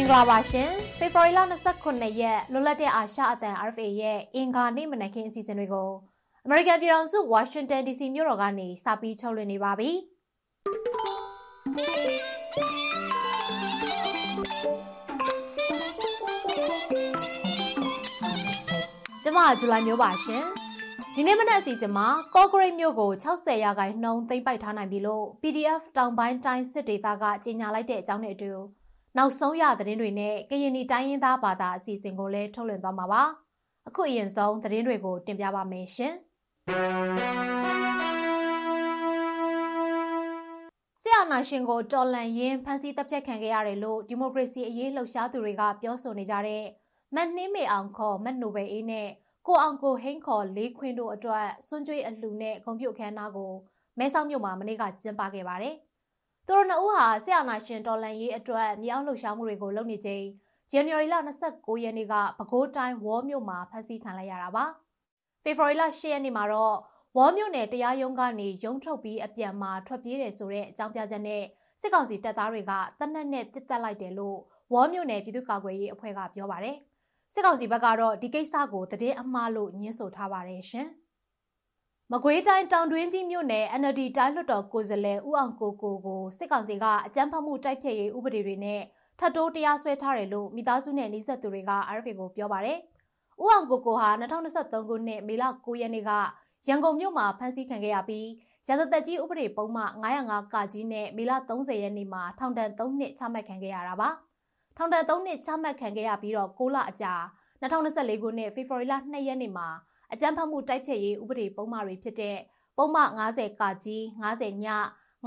မင်္ဂလာပါရှင်ဖေဖော်ဝါရီလ29ရက်လွတ်လပ်တဲ့အာရှအသံ RFA ရဲ့အင်္ဂါနေ့မနက်ခင်းအစီအစဉ်တွေကိုအမေရိကန်ပြည်ထောင်စုဝါရှင်တန် DC မြို့တော်ကနေစပြီးထုတ်လွှင့်နေပါပြီကျမဇူလိုင်မျိုးပါရှင်ဒီနေ့မနက်အစီအစဉ်မှာကော့ဂရိတ်မြို့ကို60ရာခိုင်နှုန်းသိမ်းပိုက်ထားနိုင်ပြီလို့ PDF တောင်ပိုင်းတိုင်းစစ်ဒေသကကြေညာလိုက်တဲ့အကြောင်းနဲ့အတူ နောက်ဆုံးရသတင်းတွေနဲ့ကရင်နီတိုင်းရင်းသားဘာသာအစီအစဉ်ကိုလည်းထုတ်လွှင့်သွားမှာပါအခုအရင်ဆုံးသတင်းတွေကိုတင်ပြပါမယ်ရှင်ဆရာနာရှင်ကိုတော်လန်ရင်ဖန်ဆီးတပ်ဖြတ်ခံခဲ့ရတယ်လို့ဒီမိုကရေစီအရေးလှုပ်ရှားသူတွေကပြောဆိုနေကြတဲ့မတ်နှင်းမေအောင်ခေါ်မတ်နိုဘယ်အေးနဲ့ကိုအောင်ကိုဟိန်းခေါ်လေးခွင်းတို့အတွက်စွန့်ကြွေးအလှူနဲ့ဂုံပြုတ်ခမ်းနားကိုမဲဆောက်မြို့မှာမနေ့ကကျင်းပခဲ့ပါတယ်။ သူတို့နှစ်ဦးဟာဆရာနာရှင်တော်လန်ရေးအတွက်မြောက်လှုပ်ရှားမှုတွေကိုလုပ်နေချိန်ဇန်နဝါရီလ29ရက်နေ့ကပဲခူးတိုင်းဝေါ်မြို့မှာဖမ်းဆီးခံလိုက်ရတာပါ။ဖေဖော်ဝါရီလ10ရက်နေ့မှာတော့ဝေါ်မြို့နယ်တရားရုံးကနေရုံးထုတ်ပြီးအပြန်မှာထွက်ပြေးတယ်ဆိုတဲ့အကြောင်းပြချက်နဲ့စစ်ကောင်စီတပ်သားတွေကတနက်နဲ့ပစ်တက်လိုက်တယ်လို့ဝေါ်မြို့နယ်ပြည်သူ့ကာကွယ်ရေးအဖွဲ့ကပြောပါတယ်။စစ်ကောင်စီဘက်ကတော့ဒီကိစ္စကိုတည်င်းအမှားလို့ညှင်းဆိုထားပါတယ်ရှင်။ မကွေးတိုင်းတောင်တွင်းကြီးမြို့နယ် NLD တိုင်းလွှတ်တော်ကိုယ်စားလှယ်ဦးအောင်ကိုကိုကိုစစ်ကောင်စီကအကြမ်းဖက်မှုတိုက်ဖျက်ရေးဥပဒေတွေနဲ့ထပ်တိုးတရားစွဲထားတယ်လို့မိသားစုနဲ့နှိစက်သူတွေက RFA ကိုပြောပါတယ်။ဦးအောင်ကိုကိုဟာ2023ခုနှစ်မေလ9ရက်နေ့ကရန်ကုန်မြို့မှာဖမ်းဆီးခံခဲ့ရပြီးရာဇသက်ကြီးဥပဒေပုံမှ905ကကြီးနဲ့မေလ30ရက်နေ့မှာထောင်ဒဏ်3နှစ်ချမှတ်ခံခဲ့ရတာပါ။ထောင်ဒဏ်3နှစ်ချမှတ်ခံခဲ့ရပြီးတော့6လအကြာ2024ခုနှစ်ဖေဖော်ဝါရီလ2ရက်နေ့မှာ အကြမ်းဖက်မှုတိုက်ဖျက်ရေးဥပဒေပုံမှန်တွေဖြစ်တဲ့ပုံမှန်90ကကြီး90ည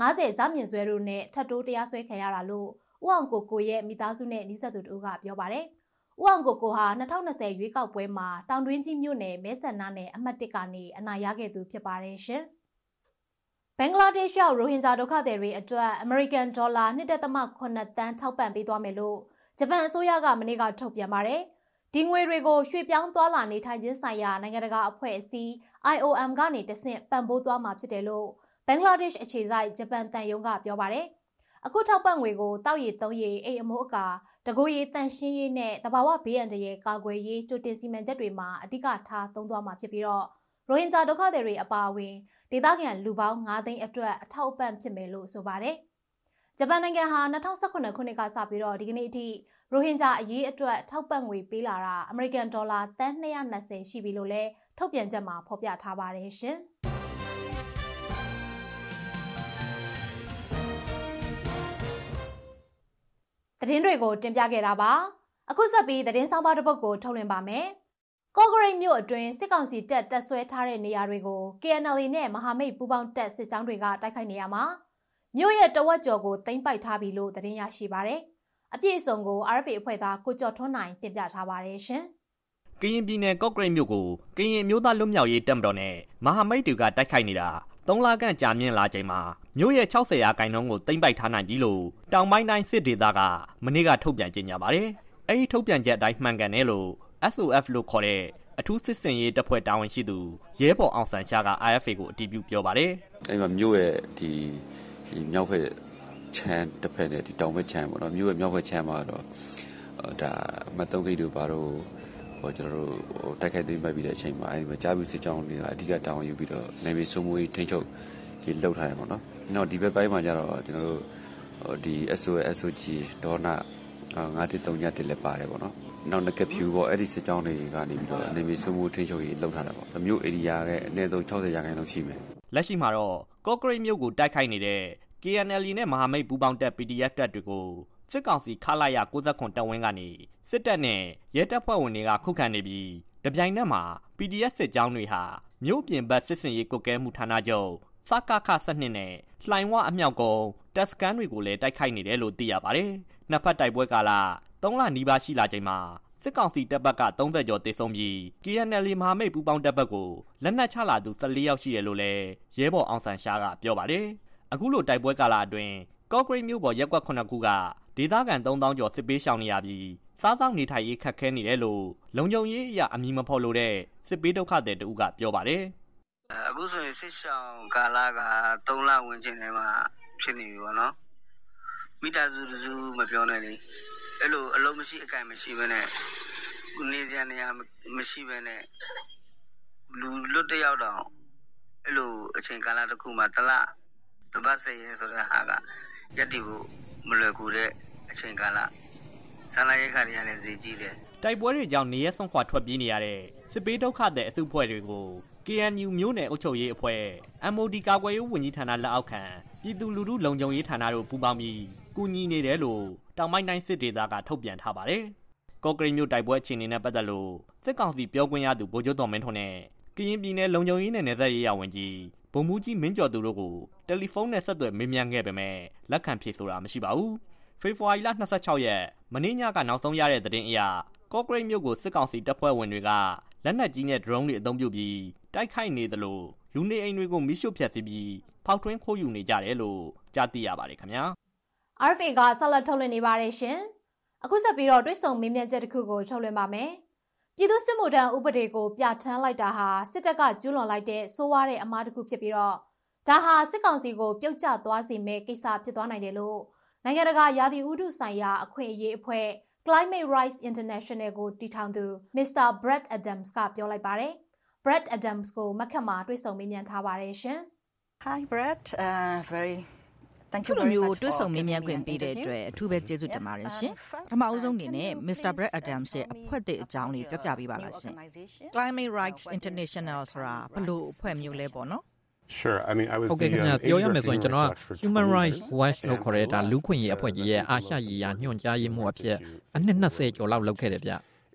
90ဇမြင့်ဆွဲတို့နဲ့ထပ်တိုးတရားစွဲခံရတာလို့ဦးအောင်ကိုကိုရဲ့မိသားစုနဲ့နှိဆက်သူတို့ကပြောပါတယ်။ဦးအောင်ကိုကိုဟာ2020ရွေးကောက်ပွဲမှာတောင်တွင်းကြီးမြို့နယ်မဲဆန္ဒနယ်အမှတ်1ကနေအနိုင်ရခဲ့သူဖြစ်ပါတယ်ရှင်။ဘင်္ဂလားဒေ့ရှ်ရောက်ရိုဟင်ဂျာဒုက္ခသည်တွေအတွက်အမေရိကန်ဒေါ်လာ1.8တန်းထောက်ပံ့ပေးသွားမယ်လို့ဂျပန်အစိုးရကမနေ့ကထုတ်ပြန်ပါတယ်။ ဒီငွေတွေကိုရွှေ့ပြောင်းသွားလာနေထိုင်ခြင်းဆိုင်ရာနိုင်ငံတကာအဖွဲ့အစည်း IOM ကနေတဆင့်ပံ့ပိုးသွားမှာဖြစ်တယ်လို့ဘင်္ဂလားဒေ့ရှ်အခြေစိုက်ဂျပန်တန်ယုံကပြောပါတယ်။အခုထောက်ပံ့ငွေကိုတောက်ရည်သုံးရည်အိမ်အမိုးအကာတကူရည်တန်ရှင်းရေးနဲ့တဘာဝဘေးအန္တရာယ်ကာကွယ်ရေးကြိုတင်စီမံချက်တွေမှာအဓိကထားသုံးသွားမှာဖြစ်ပြီးတော့ရိုဟင်ဂျာဒုက္ခသည်တွေအပါအဝင်ဒေသခံလူပေါင်း9သိန်းအတွက်အထောက်အပံ့ဖြစ်မယ်လို့ဆိုပါတယ်။ဂျပန်နိုင်ငံဟာ2018ခုနှစ်ကစပြီးတော့ဒီကနေ့အထိ ရိုဟင်ဂျာအရေးအတွက်ထောက်ပံ့ငွေပေးလာတာအမေရိကန်ဒေါ်လာတန်း220ရှိပြီလို့လည်းထုတ်ပြန်ချက်မှာဖော်ပြထားပါတယ်ရှင်။သတင်းတွေကိုတင်ပြခဲ့တာပါ။အခုဆက်ပြီးသတင်းဆောင်ပါတစ်ပုဒ်ကိုထုတ်လွှင့်ပါမယ်။ကော့ဂရိတ်မြို့အတွင်းစစ်ကောင်စီတပ်တပ်ဆွဲထားတဲ့နေရာတွေကို KNL နဲ့မဟာမိတ်ပူးပေါင်းတပ်စစ်ကြောင်းတွေကတိုက်ခိုက်နေရမှာမြို့ရဲ့တဝက်ကျော်ကိုသိမ်းပိုက်ထားပြီလို့သတင်းရရှိပါရယ်။ အပြည့်အစုံကို RFA အဖွဲ့သားကိုကျော်ထွန်းနိုင်တင်ပြထားပါတယ်ရှင်။ကရင်ပြည်နယ်ကော့ကရိတ်မြို့ကိုကရင်မျိုးသားလွတ်မြောက်ရေးတပ်မတော်နဲ့မဟာမိတ်တွေကတိုက်ခိုက်နေတာ၃လခန့်ကြာမြင့်လာချိန်မှာမြို့ရဲ့60ရာခိုင်နှုန်းကိုသိမ်းပိုက်ထားနိုင်ပြီလို့တောင်ပိုင်းတိုင်းစစ်ဒေသကမနေ့ကထုတ်ပြန်ကြေညာပါတယ်။အဲဒီထုတ်ပြန်ချက်အတိုင်းမှန်ကန်တယ်လို့ SOF လို့ခေါ်တဲ့အထူးစစ်စင်ရေးတပ်ဖွဲ့တာဝန်ရှိသူရဲဘော်အောင်ဆန်းရှားက IFA ကိုအတည်ပြုပြောပါတယ်။အဲဒီမှာမြို့ရဲ့ဒီဒီမြောက်ဖက် ချမ်းတစ်ဖက်နဲ့ဒီတောင်ဘက်ချမ်းပေါ့နော်မြို့ရဲ့မြောက်ဘက်ချမ်းမှာတော့ဒါမတ်တုံးဂိတ်တို့ဘာလို့ဟိုကျွန်တော်တို့ဟိုတိုက်ခိုက်သိမ်းပိုက်ပြီးတဲ့အချိန်မှာအဲဒီမှာကြားပြီးစစ်ကြောင်းတွေကအဓိကတောင်းယူပြီးတော့နေပြည်စုံမွေးထိန်းချုပ်ဒီလှုပ်ထားတယ်ပေါ့နော်။နောက်ဒီဘက်ပိုင်းမှာကျတော့ကျွန်တော်တို့ဟိုဒီ SOS SOG ဒေါနာ933ညတက်လည်းပါတယ်ပေါ့နော်။နောက်ငကဖြူပေါ့အဲ့ဒီစစ်ကြောင်းတွေကနေပြီးတော့နေပြည်စုံမွေးထိန်းချုပ်ရေးလှုပ်ထားတာပေါ့။မြို့ဧရိယာရဲ့အနည်းဆုံး60ရာခိုင်နှုန်းရှိမယ်။လက်ရှိမှာတော့ကော့ကရိတ်မြို့ကိုတိုက်ခိုက်နေတဲ့ KNL နဲ့မဟာမိတ်ပူးပေါင်းတပ် PDF တပ်တွေကိုစစ်ကောင်စီခလာရ69တပ်ဝင်းကနေစစ်တပ်နဲ့ရဲတပ်ဖွဲ့ဝင်တွေကခုခံနေပြီးတပြိုင်နက်မှာ PDF စစ်ကြောင်းတွေဟာမြို့ပြင်ဘက်စစ်စင်ရေးကုတ်ကဲမှုဌာနချုပ်စကခစနစ်နဲ့လှိုင်ဝအမြောက်ကုန်းတပ်စကန်တွေကိုလည်းတိုက်ခိုက်နေတယ်လို့သိရပါတယ်။နှစ်ဖက်တိုက်ပွဲကာလ3လနီးပါးရှိလာချိန်မှာစစ်ကောင်စီတပ်ဘက်က30ကျော်တေဆုံးပြီး KNL မဟာမိတ်ပူးပေါင်းတပ်ဘက်ကိုလက်နက်ချလာသူ14ယောက်ရှိတယ်လို့လည်းရဲဘော်အောင်ဆန်းရှားကပြောပါတယ်။ အခုလိုတိုက်ပွဲကာလအတွင်းကော့ဂရိတ်မြို့ပေါ်ရက်ကွက်9ခုကဒေသခံ3000ကျော်စစ်ပေးရှောင်နေရပြီးစားသောက်နေထိုင်ရေးခက်ခဲနေတယ်လို့လုံခြုံရေးအရာအမည်မဖော်လို့တဲ့စစ်ပေးဒုက္ခသည်တဦးကပြောပါတယ်အခုဆိုရင်စစ်ရှောင်ကာလက3လဝန်းကျင်ထဲမှာဖြစ်နေပြီပေါ့နော်မိသားစုစုမပြောနဲ့လေအဲ့လိုအလုံးမရှိအကန့်မရှိဘဲနဲ့နေစရာနေရာမရှိဘဲနဲ့လူလွတ်တယောက်တော့အဲ့လိုအချိန်ကာလတစ်ခုမှာတလ စပတ်စရဲဆိုတဲ့ဟာကရက်တည်ဖို့မလွယ်ကူတဲ့အချိန်ကာလဆန္ဒရိတ်ခါတွေကလည်းဈေးကြီးတယ်တိုက်ပွဲတွေကြောင့်နေရဆုံးခွာထွက်ပြေးနေရတဲ့စစ်ပေးဒုက္ခတဲ့အစုအဖွဲ့တွေကို KNU မျိုးနယ်အုပ်ချုပ်ရေးအဖွဲ့ MOD ကာကွယ်ရေးဝန်ကြီးဌာနလက်အောက်ခံပြည်သူလူထုလုံခြုံရေးဌာနတို့ပူးပေါင်းပြီးကူညီနေတယ်လို့တောင်ပိုင်းတိုင်းစစ်ဒေသကထုတ်ပြန်ထားပါတယ်။ကော့ကရိတ်မြို့တိုက်ပွဲအခြေအနေနဲ့ပတ်သက်လို့စစ်ကောင်စီပြောခွင့်ရသူဗိုလ်ချုပ်တော်မင်းထွန်းနဲ့ကရင်ပြည်နယ်လုံခြုံရေးနဲ့နယ်စပ်ရေးရာဝန်ကြီး ဗိုလ်မှူးကြီးမင်းကျော်သူတို့ကိုတယ်လီဖုန်းနဲ့ဆက်သွယ်မေးမြန်းခဲ့ပေမဲ့လက်ခံဖြေဆိုတာမရှိပါဘူး။ဖေဖော်ဝါရီလ26ရက်မနေ့ညကနောက်ဆုံးရတဲ့သတင်းအရကော့ကရိတ်မြို့ကိုစစ်ကောင်စီတပ်ဖွဲ့ဝင်တွေကလက်နက်ကြီးနဲ့ drone တွေအသုံးပြုပြီးတိုက်ခိုက်နေသလိုလူနေအိမ်တွေကိုမိရှုဖျက်ဆီးပြီးဖောက်ထွင်းခိုးယူနေကြတယ်လို့ကြားသိရပါတယ်ခင်ဗျာ RFA ကဆက်လက်ထုတ်လွှင့်နေပါတယ်ရှင်အခုဆက်ပြီးတော့တွိတ်ဆုံမင်းမြတ်ချက်တစ်ခုကိုထုတ်လွှင့်ပါမယ် ပြည်သူစစ်မှုထမ်းဥပဒေကိုပြဋ္ဌာန်းလိုက်တာဟာစစ်တပ်ကကျူးလွန်လိုက်တဲ့ဆိုးဝါးတဲ့အမှားတစ်ခုဖြစ်ပြီးတော့ဒါဟာစစ်ကောင်စီကိုပြုတ်ကျသွားစေမယ့်ကိစ္စဖြစ်သွားနိုင်တယ်လို့နိုင်ငံတကာရာသီဥတုဆိုင်ရာအခွင့်အရေးအဖွဲ့ Climate Rights International ကိုတည်ထောင်သူ Mr. Brett Adams ကပြောလိုက်ပါတယ်။ Brett Adams ကိုမခက်မှာတွေ့ဆုံမေးမြန်းထားပါတယ်ရှင်။ Hi Brett uh very Thank you very much မျိုးတွေ့ဆုံမေးမြန်းခွင့်ပေးတဲ့အတွက်အထူးပဲကျေးဇူးတင်ပါတယ်ရှင်။ပထမအဆုံးအနေနဲ့ Mr. Brett Adams ရဲ့အဖွဲ့သစ်အကြောင်းလေးပြောပြပေးပါလားရှင်။ Climate Rights International ဆိုတာဘယ်လိုအဖွဲ့မျိုးလဲပေါ့နော် Sure I mean I was ဟုတ်ကဲ့ခင်ဗျပြောရမယ်ဆိုရင်ကျွန်တော်က Human Rights Watch လို့ခေါ်တဲ့ဒါလူခွင့်ရေးအဖွဲ့ကြီးရဲ့အာရှရေးရာညွှန်ကြားရေးမှူးအဖြစ်အနှစ်20ကျော်လောက်လုပ်ခဲ့တယ်ဗျ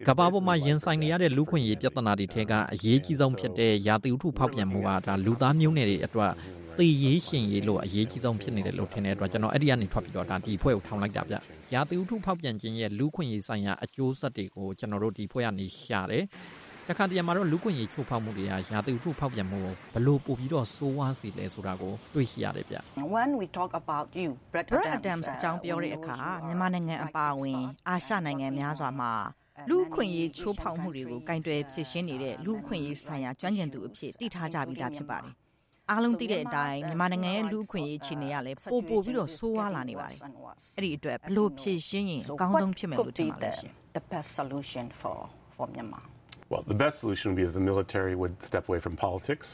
ကဘာပေါ်မှာရင်ဆိုင်နေရတဲ့လူခွင့်ရေးပြဿနာတွေထဲကအရေးကြီးဆုံးဖြစ်တဲ့ရာသီဥတုဖောက်ပြန်မှုကဒါလူသားမျိုးနွယ်တွေအတွက် သေရေးရှင်ရေးလို့အရေးကြီးဆုံးဖြစ်နေတယ်လို့ထင်တဲ့အတွက်ကျွန်တော်အဲ့ဒီကနေထွက်ပြီးတော့ဒါဒီဖွဲ့ကိုထောင်လိုက်တာဗျရာသီဥတုဖောက်ပြန်ခြင်းရဲ့လူခွင့်ရေးဆိုင်ရာအကျိုးဆက်တွေကိုကျွန်တော်တို့ဒီဖွဲ့ကနေရှာတယ်တခါတရံမှာတော့လူကွင်ကြီးချိုးဖောက်မှုတွေကရာသီဥတုဖောက်ပြန်မှုကိုဘလို့ပို့ပြီးတော့စိုးဝါးစေလဲဆိုတာကိုတွေ့ရှိရတယ်ဗျ When we talk about you Brett Adams အကြောင်းပြောတဲ့အခါမြန်မာနိုင်ငံအပါအဝင်အာရှနိုင်ငံများစွာမှာလူခွင့်ရေးချိုးဖောက်မှုတွေကိုကင်တွယ်ဖြစ်ရှင်းနေတဲ့လူခွင့်ရေးဆိုင်ရာကျွမ်းကျင်သူအဖြစ်တည်ထားကြပြီးသားဖြစ်ပါတယ်။ အားလုံးသိတဲ့အတိုင်းမြန်မာနိုင်ငံရဲ့လူခွင့်ရေးခြေနေရလဲပို့ပို့ပြီးတော့ဆိုးဝါးလာနေပါတယ်။အဲ့ဒီအတွက်ဘလို့ဖြစ်ရှင်းရင်အကောင်းဆုံးဖြစ်မယ်လို့ထင်ပါတယ်ရှင်။ The best solution for for Myanmar Well, the best solution would be if the military would step away from politics,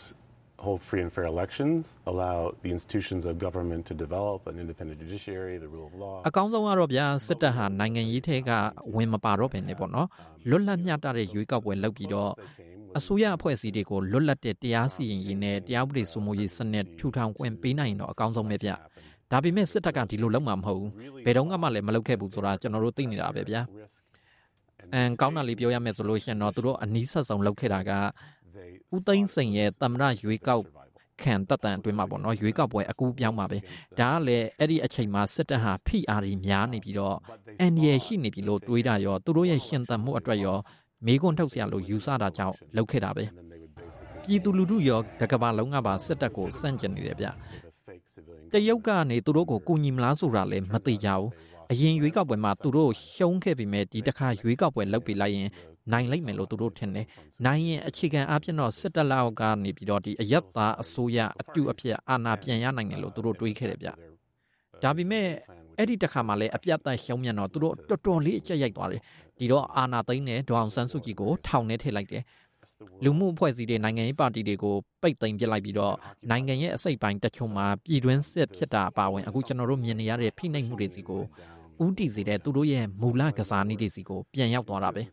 hold free and fair elections, allow the institutions of government to develop an independent judiciary, the rule of law. အကောင်းဆုံးကတော့ဗျာစစ်တပ်ဟာနိုင်ငံရေးထဲကဝင်မပါတော့ဘဲနဲ့ပေါ့နော်လွတ်လပ်မျှတတဲ့ရွေးကောက်ပွဲလုပ်ပြီးတော့ အစိုးရအဖွဲ့အစည်းတွေကိုလွတ်လပ်တဲ့တရားစီရင်ရေးနဲ့တရားဥပဒေစိုးမိုးရေးစနစ်ထူထောင်ခွင့်ပေးနိုင်တော့အကောင်းဆုံးပဲဗျဒါပေမဲ့စစ်တပ်ကဒီလိုလုပ်မှာမဟုတ်ဘူးဘယ်တော့မှလည်းမလုပ်ခဲ့ဘူးဆိုတာကျွန်တော်တို့သိနေတာပဲဗျာအန်ကောင်းတာလေးပြောရမယ်ဆိုလို့ရှင်တော့သူတို့အနီးဆက်ဆုံးလုပ်ခဲ့တာကဦးသိန်းစိန်ရဲ့တမရရွေးကောက်ခံတက်တန်အတွင်းမှာပေါ့နော်ရွေးကောက်ပွဲအကူပြောင်းပါပဲဒါကလည်းအဲ့ဒီအချိန်မှာစစ်တပ်ဟာဖိအားတွေများနေပြီးတော့အန်ရီရှိနေပြီလို့တွေးတာရောသူတို့ရဲ့ရှင်သန်မှုအတွက်ရော မေးခွန်းထုတ်စရာလို့ယူဆတာကြောင့်လုပ်ခဲ့တာပဲပြည်သူလူထုရောတကဘာလုံးကပါစစ်တပ်ကိုစန့်ကျင်နေတယ်ဗျတရုတ်ကနေသူတို့ကိုကူညီမလားဆိုတာလည်းမသိကြဘူးအရင်ရွေးကောက်ပွဲမှာသူတို့ရှုံးခဲ့ပြီမဲ့ဒီတစ်ခါရွေးကောက်ပွဲလုပ်ပြလိုက်ရင်နိုင်လိမ့်မယ်လို့သူတို့ထင်တယ်။နိုင်ရင်အခြေခံအပြင်တော့စစ်တပ်လောက်ကနေပြီးတော့ဒီအယက်သားအစိုးရအတူအဖြစ်အာဏာပြန်ရနိုင်တယ်လို့သူတို့တွေးခဲ့တယ်ဗျ။ဒါပေမဲ့အဲ့ဒီတစ်ခါမှလည်းအပြတ်သက်ရှုံးမြန်တော့သူတို့တော်တော်လေးအကျက်ရိုက်သွားတယ်။ ဒီတော့အာဏာသိမ်းတဲ့ဒေါအောင်ဆန်းစုကြည်ကိုထောင်ထဲထည့်လိုက်တယ်။လူမှုအဖွဲ့အစည်းတွေနိုင်ငံရေးပါတီတွေကိုပိတ်သိမ်းပစ်လိုက်ပြီးတော့နိုင်ငံရဲ့အစိတ်ပိုင်းတချို့မှာပြည်တွင်းစစ်ဖြစ်တာအပါအဝင်အခုကျွန်တော်တို့မြင်နေရတဲ့ဖိနှိပ်မှုတွေစီကိုဦးတည်စေတဲ့သူတို့ရဲ့မူလကစားနည်းတွေစီကိုပြန်ရောက်သွားတာပဲ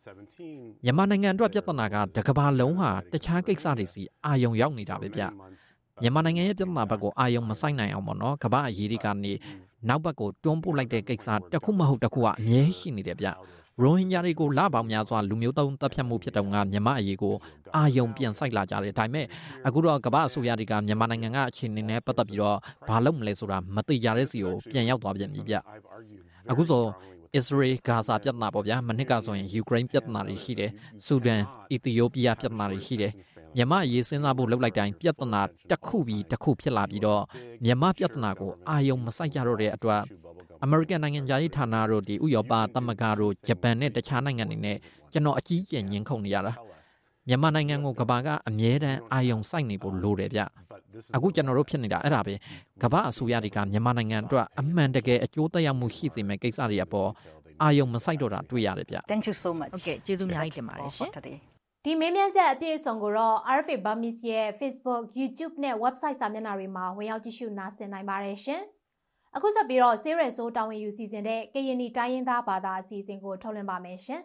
မြန်မာနိုင်ငံအတွက်ပြဿနာကတကဘာလုံးဟာတခြားကိစ္စတွေစီအာယုံရောက်နေတာပဲဗျမြန်မာနိုင်ငံရဲ့ပြဿနာဘက်ကိုအာယုံမဆိုင်နိုင်အောင်ပေါ့နော်ကမ္ဘာအရေးတွေကနေနောက်ဘက်ကိုတွန်းပို့လိုက်တဲ့ကိစ္စတခုမဟုတ်တခုကအမြဲရှိနေတယ်ဗျ ရိုဟင်ဂျာတွေကိုလပေါင်းများစွာလူမျိုးတုံးတပ်ဖြတ်မှုဖြစ်တုန်းကမြန်မာအရေးကိုအာယုံပြန်ဆိုင်လာကြတယ်ဒါပေမဲ့အခုတော့ကမ္ဘာအစိုးရတွေကမြန်မာနိုင်ငံကအခြေအနေနဲ့ပတ်သက်ပြီးတော့ဘာလုပ်မလဲဆိုတာမသိကြတဲ့စီကိုပြန်ရောက်သွားပြန်ပြီဗျအခုဆို Israel ဂါဇာပြဿနာပေါ့ဗျာမနစ်ကဆိုရင် Ukraine ပြဿနာတွေရှိတယ်ဆူဒန်အီသီယိုးပီးယားပြဿနာတွေရှိတယ် မြန်မာရေးစဉ်းစားဖို့လှုပ်လိုက်တိုင်းပြဿနာတစ်ခုပြီးတစ်ခုဖြစ်လာပြီးတော့မြန်မာပြဿနာကိုအာယုံမဆိုင်ကြတော့တဲ့အတွက်အမေရိကန်နိုင်ငံသားရေးဌာနတို့ဒီဥရောပသမဂ္ဂတို့ဂျပန်နဲ့တခြားနိုင်ငံတွေနဲ့ကျွန်တော်အကြီးကျယ်ညှင်းခုန်နေရတာမြန်မာနိုင်ငံကိုကဘာကအမြဲတမ်းအာယုံစိုက်နေဖို့လိုတယ်ဗျအခုကျွန်တော်တို့ဖြစ်နေတာအဲ့ဒါပဲကဘာအစိုးရတွေကမြန်မာနိုင်ငံအတွက်အမှန်တကယ်အကျိုးသက်ရောက်မှုရှိစေမယ့်ကိစ္စတွေအပေါ်အာယုံမဆိုင်တော့တာတွေ့ရတယ်ဗျ Thank you so much. ဟုတ်ကဲ့ကျေးဇူးအများကြီးတင်ပါတယ်ရှင် today. ဒီမေးမြန်းချက်အပြည့်အစုံကိုတော့ RFA Burmese ရဲ့ Facebook, YouTube နဲ့ website စာမျက်နှာတွေမှာဝင်ရောက်ကြည့်ရှုနားဆင်နိုင်ပါတယ်ရှင်။အခုဆက်ပြီးတော့ Series ဆိုတာဝန်ယူစီစဉ်တဲ့ကရင်နီတိုင်းရင်းသားဘာသာအစီအစဉ်ကိုထုတ်လွှင့်ပါမယ်ရှင်။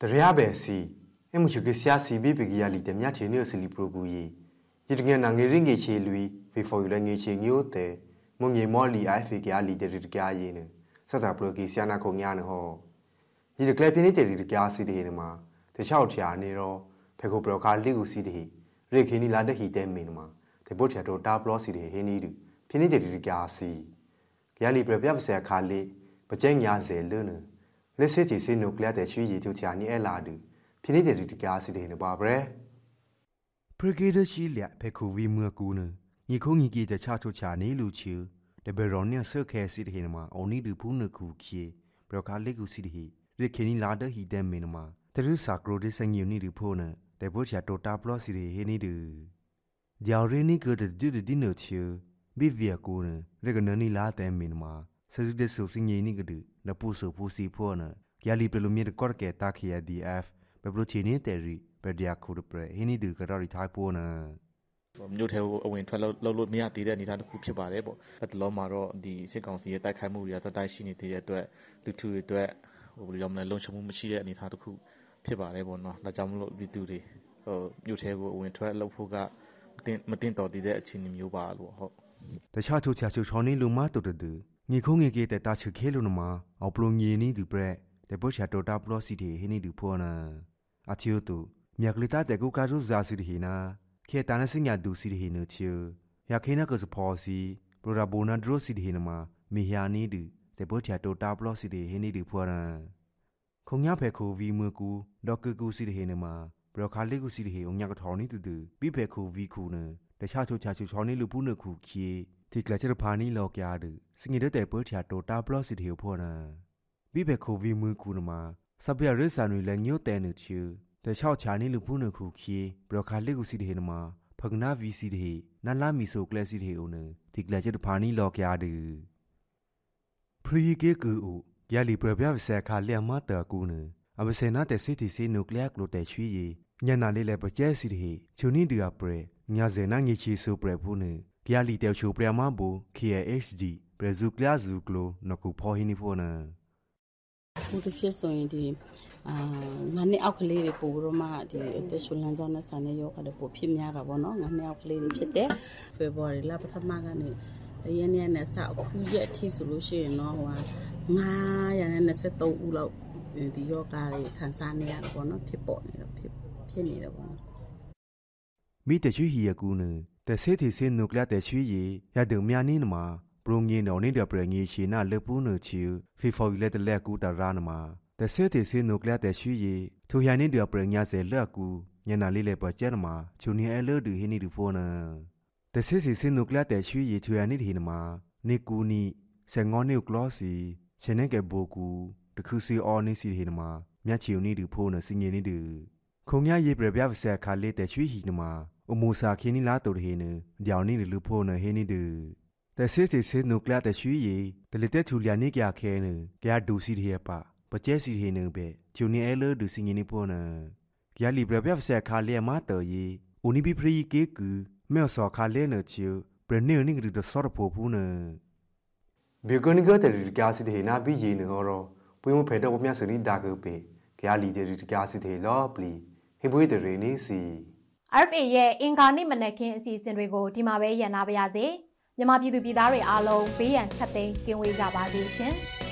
တရရပဲစီအမှုချကဆရာစီဘီပကီယာလီတမြတ်ချေနေစလီပရိုကူယီ ယတငယ်နာငယ်ရင်ငေချေလူဖေဖော်ယူလငေချေငိုတဲမုံငေမော်လီအိုင်ဖေကီယာလီတရတကယာယင်းဆက်စာပရိုကီဆရာနာခုံညာနဟောဒီတကလပြင်းနေတဲ့တကယာစီတေနမှာတခြားချာနေတော့ဖေကိုပရိုကာလီကူစီတေရေခင်းနီလာတဟီတဲမင်းမှာတေဘုတ်ချာတော့တာပလောစီတေဟင်းနီဒပြင်းနေတဲ့တကယာစီကယာလီပရပြပဆာခါလေးပကျင်းညာစေလွန်းလက်စစ်တီစင်နုကလတဲ့ရွှေရည်တို့ချာနီအလာဒူဖိနေတဲ့ဒီကားစီတဲ့နပါဘရ ပရဂေဒရှိလျဖေခုဝီမကူနညီခုံညီကြီးတချချိုချာနေလူချူတဘရောနီဆခဲစီတဲ့နမှာအော်နီဒူဘူးနခုခီဘရကာလက်ကူစီတဲ့ရခင်နီလာဒဟီတဲ့မင်းမှာတရုစာကရိုဒီစငီနီဒူဖိုနတေဘောချာတိုတာပလော့စီတဲ့ဟေနီဒူဂျာရီနီကတဲ့ဒူဒီနိုချူဘီဗီယာကူနရကနနီလာတဲ့မင်းမှာဆစုတဲ့ဆူစငီနီကဒူနပူဆူပူစီဖောနဂယာလီပလိုမီကော့ကေတာခီယာဒီအက်ဖ်ဘဘလိုချီနီတဲရီ ပဒီယာခုဒပရဟီနီဒူကတော်ရီထိုင်ပိုနာမြို့ထဲကိုအဝင်ထွက်လို့လို့မရသေးတဲ့အနေအထားတစ်ခုဖြစ်ပါတယ်ပေါ့။အဲ့တလုံးမှာတော့ဒီစစ်ကောင်စီရဲ့တိုက်ခိုက်မှုတွေကသတ်တိုက်ရှိနေသေးတဲ့အတွက်လူထုတွေအတွက်ဟိုဘယ်လိုပြောမလဲလုံခြုံမှုမရှိတဲ့အနေအထားတစ်ခုဖြစ်ပါတယ်ပေါ့နော်။ဒါကြောင့်မလို့ပြည်သူတွေဟိုမြို့ထဲကိုအဝင်ထွက်လုပ်ဖို့ကမတင်မတင်တော်တည်တဲ့အခြေအနေမျိုးပါလို့ဟုတ်တခြားထိုချာချူချောင်းနီလူမတူတူငီခုံငီကေတတာချခဲလူနမအော်ပလိုငီနီဒူပရက်တေဘောချာတိုတာပလောစီတီဟီနီဒူဖောနာအချီယိုတူ မြက်ကလီတာတေကူကာရူဇာစီတီဟီနာခေတာနစညာဒူစီတီဟီနချူယခေနာကစဖောစီပရိုရာဘိုနာဒရိုစီတီဟီနမမီယာနီဒူတေဘောချာတိုတာပလောစီတီဟီနီဒူဖောနာခုံညာဖဲခိုဗီမွကူဒေါကကူစီတီဟီနမဘရခါလီကူစီတီဟီအုံညာကထော်နီတူတူပြီးဖဲခိုဗီကူနတခြားချိုချာချူချောင်းနီလူပူနခုခီဒီကလချရဖာနီလောကယာဒစငီဒတဲ့ပေါ်ချာတိုတာပလောစီတီဟီဖောနာဘိဘေခိုဗီမွကူနမစပရရဆန်ရီလည်းညိုတဲနချူ တချောက်ချာနီလူပူနခုခီဘရခါလီကူစီတီဟီနမဖကနာဗီစီတီနန်လာမီဆိုကလစီတီဟီအုံနဒီကလချရဖာနီလောကယာဒဖရီကေကူယာလီပရပြဆာခါလျမတာကူနအမစေနာတဲ့စီတီစီနုကလ িয়ার ကလိုတဲ့ချွေရီညနာလေးလည်းပကျဲစီတီချူနီဒီယာပရညာဇေနာငီချီဆိုပရဖူးနေဂယာလီတဲချိုပရမဘူ KHD ပရဇုကလဇုကလိုနခုဖောဟီနီဖိုနာဘုသူဖြစ်ဆိုရင်ဒီ အာငါနဲ့အောက်ကလေးတွေပို့ပြီးတော့မှဒီအသက်ရှူလမ်းကြောင်းနဲ့ဆန်တဲ့ယောဂတွေပို့ဖြစ်များတာပေါ့နော်ငါနဲ့အောက်ကလေးတွေဖြစ်တယ်ဖေဖော်ဝါရီလပထမကနေတရနေ့နဲ့စအခုရက်အထိဆိုလို့ရှိရင်တော့ဟိုဟာ923ဦးလောက်ဒီယောဂတွေခံစားနေရတယ်ပေါ့နော်ဖြစ်ပေါ်နေတော့ဖြစ်ဖြစ်နေတယ်ပေါ့နော်မိတချွေဟီယကူနတဆေတီစင်နုကလတဲ့ချွေရီရဒုံမြာနီနမှာပရုံငင်းတော်နေတဲ့ပရငီရှိနာလေပူးနချီဖီဖော်ယူလက်တလက်ကူတရာနမှာ တဆေတေဆေနုကလတရှိယေထိုဟန်နိတပရညာစေလက်ကူညနာလေးလေပကျဲနမှာချုံနေအလောဒီဟိနိဒူဖောနတဆေစီဆေနုကလတရှိယေထိုဟန်နိဒီနမှာနေကူနိဆန်ငေါနိကလောစီရှင်နေကေဘိုကူတခုစီအော်နိစီဒီနမှာမြချီယုန်နိဒူဖောနစင်ငေနိဒူခုံညာယေပရပြပဆက်ခါလေးတရှိဟီနမှာအမူစာခင်းနီလာတူဟိနဒေါနိလူဖောနဟိနိဒူတဆေစီဆေနုကလတရှိယေတလတက်ချူလျာနိကရခဲနကြဒူစီဒီရပါ ပကျဲစီဟေနုပဲဂျူနီအဲလဒူစင်ငိနိပေါ်နရလီဘရပြဖဆက်ခါလေမာတော်ရီအိုနီဘီဖရီကေကူမေဆောခါလေနချူဘရနေနိဂရဒဆော့ဖိုဖူနဘေဂန်ဂတရီကာစီဒေနာဘီယေနဟောရောပွေမဖေတော့မြတ်စနီဒါကူပေကရလီတရီကာစီဒေလောပလီဟေဘွေတရီနီစီ RFA ရဲ့အင်ကာနိမနက်ခင်းအစီအစဉ်တွေကိုဒီမှာပဲရန်နာပါရစေမြန်မာပြည်သူပြည်သားတွေအားလုံးဘေးရန်ခတ်သိမ်းကင်းဝေးကြပါစေရှင်။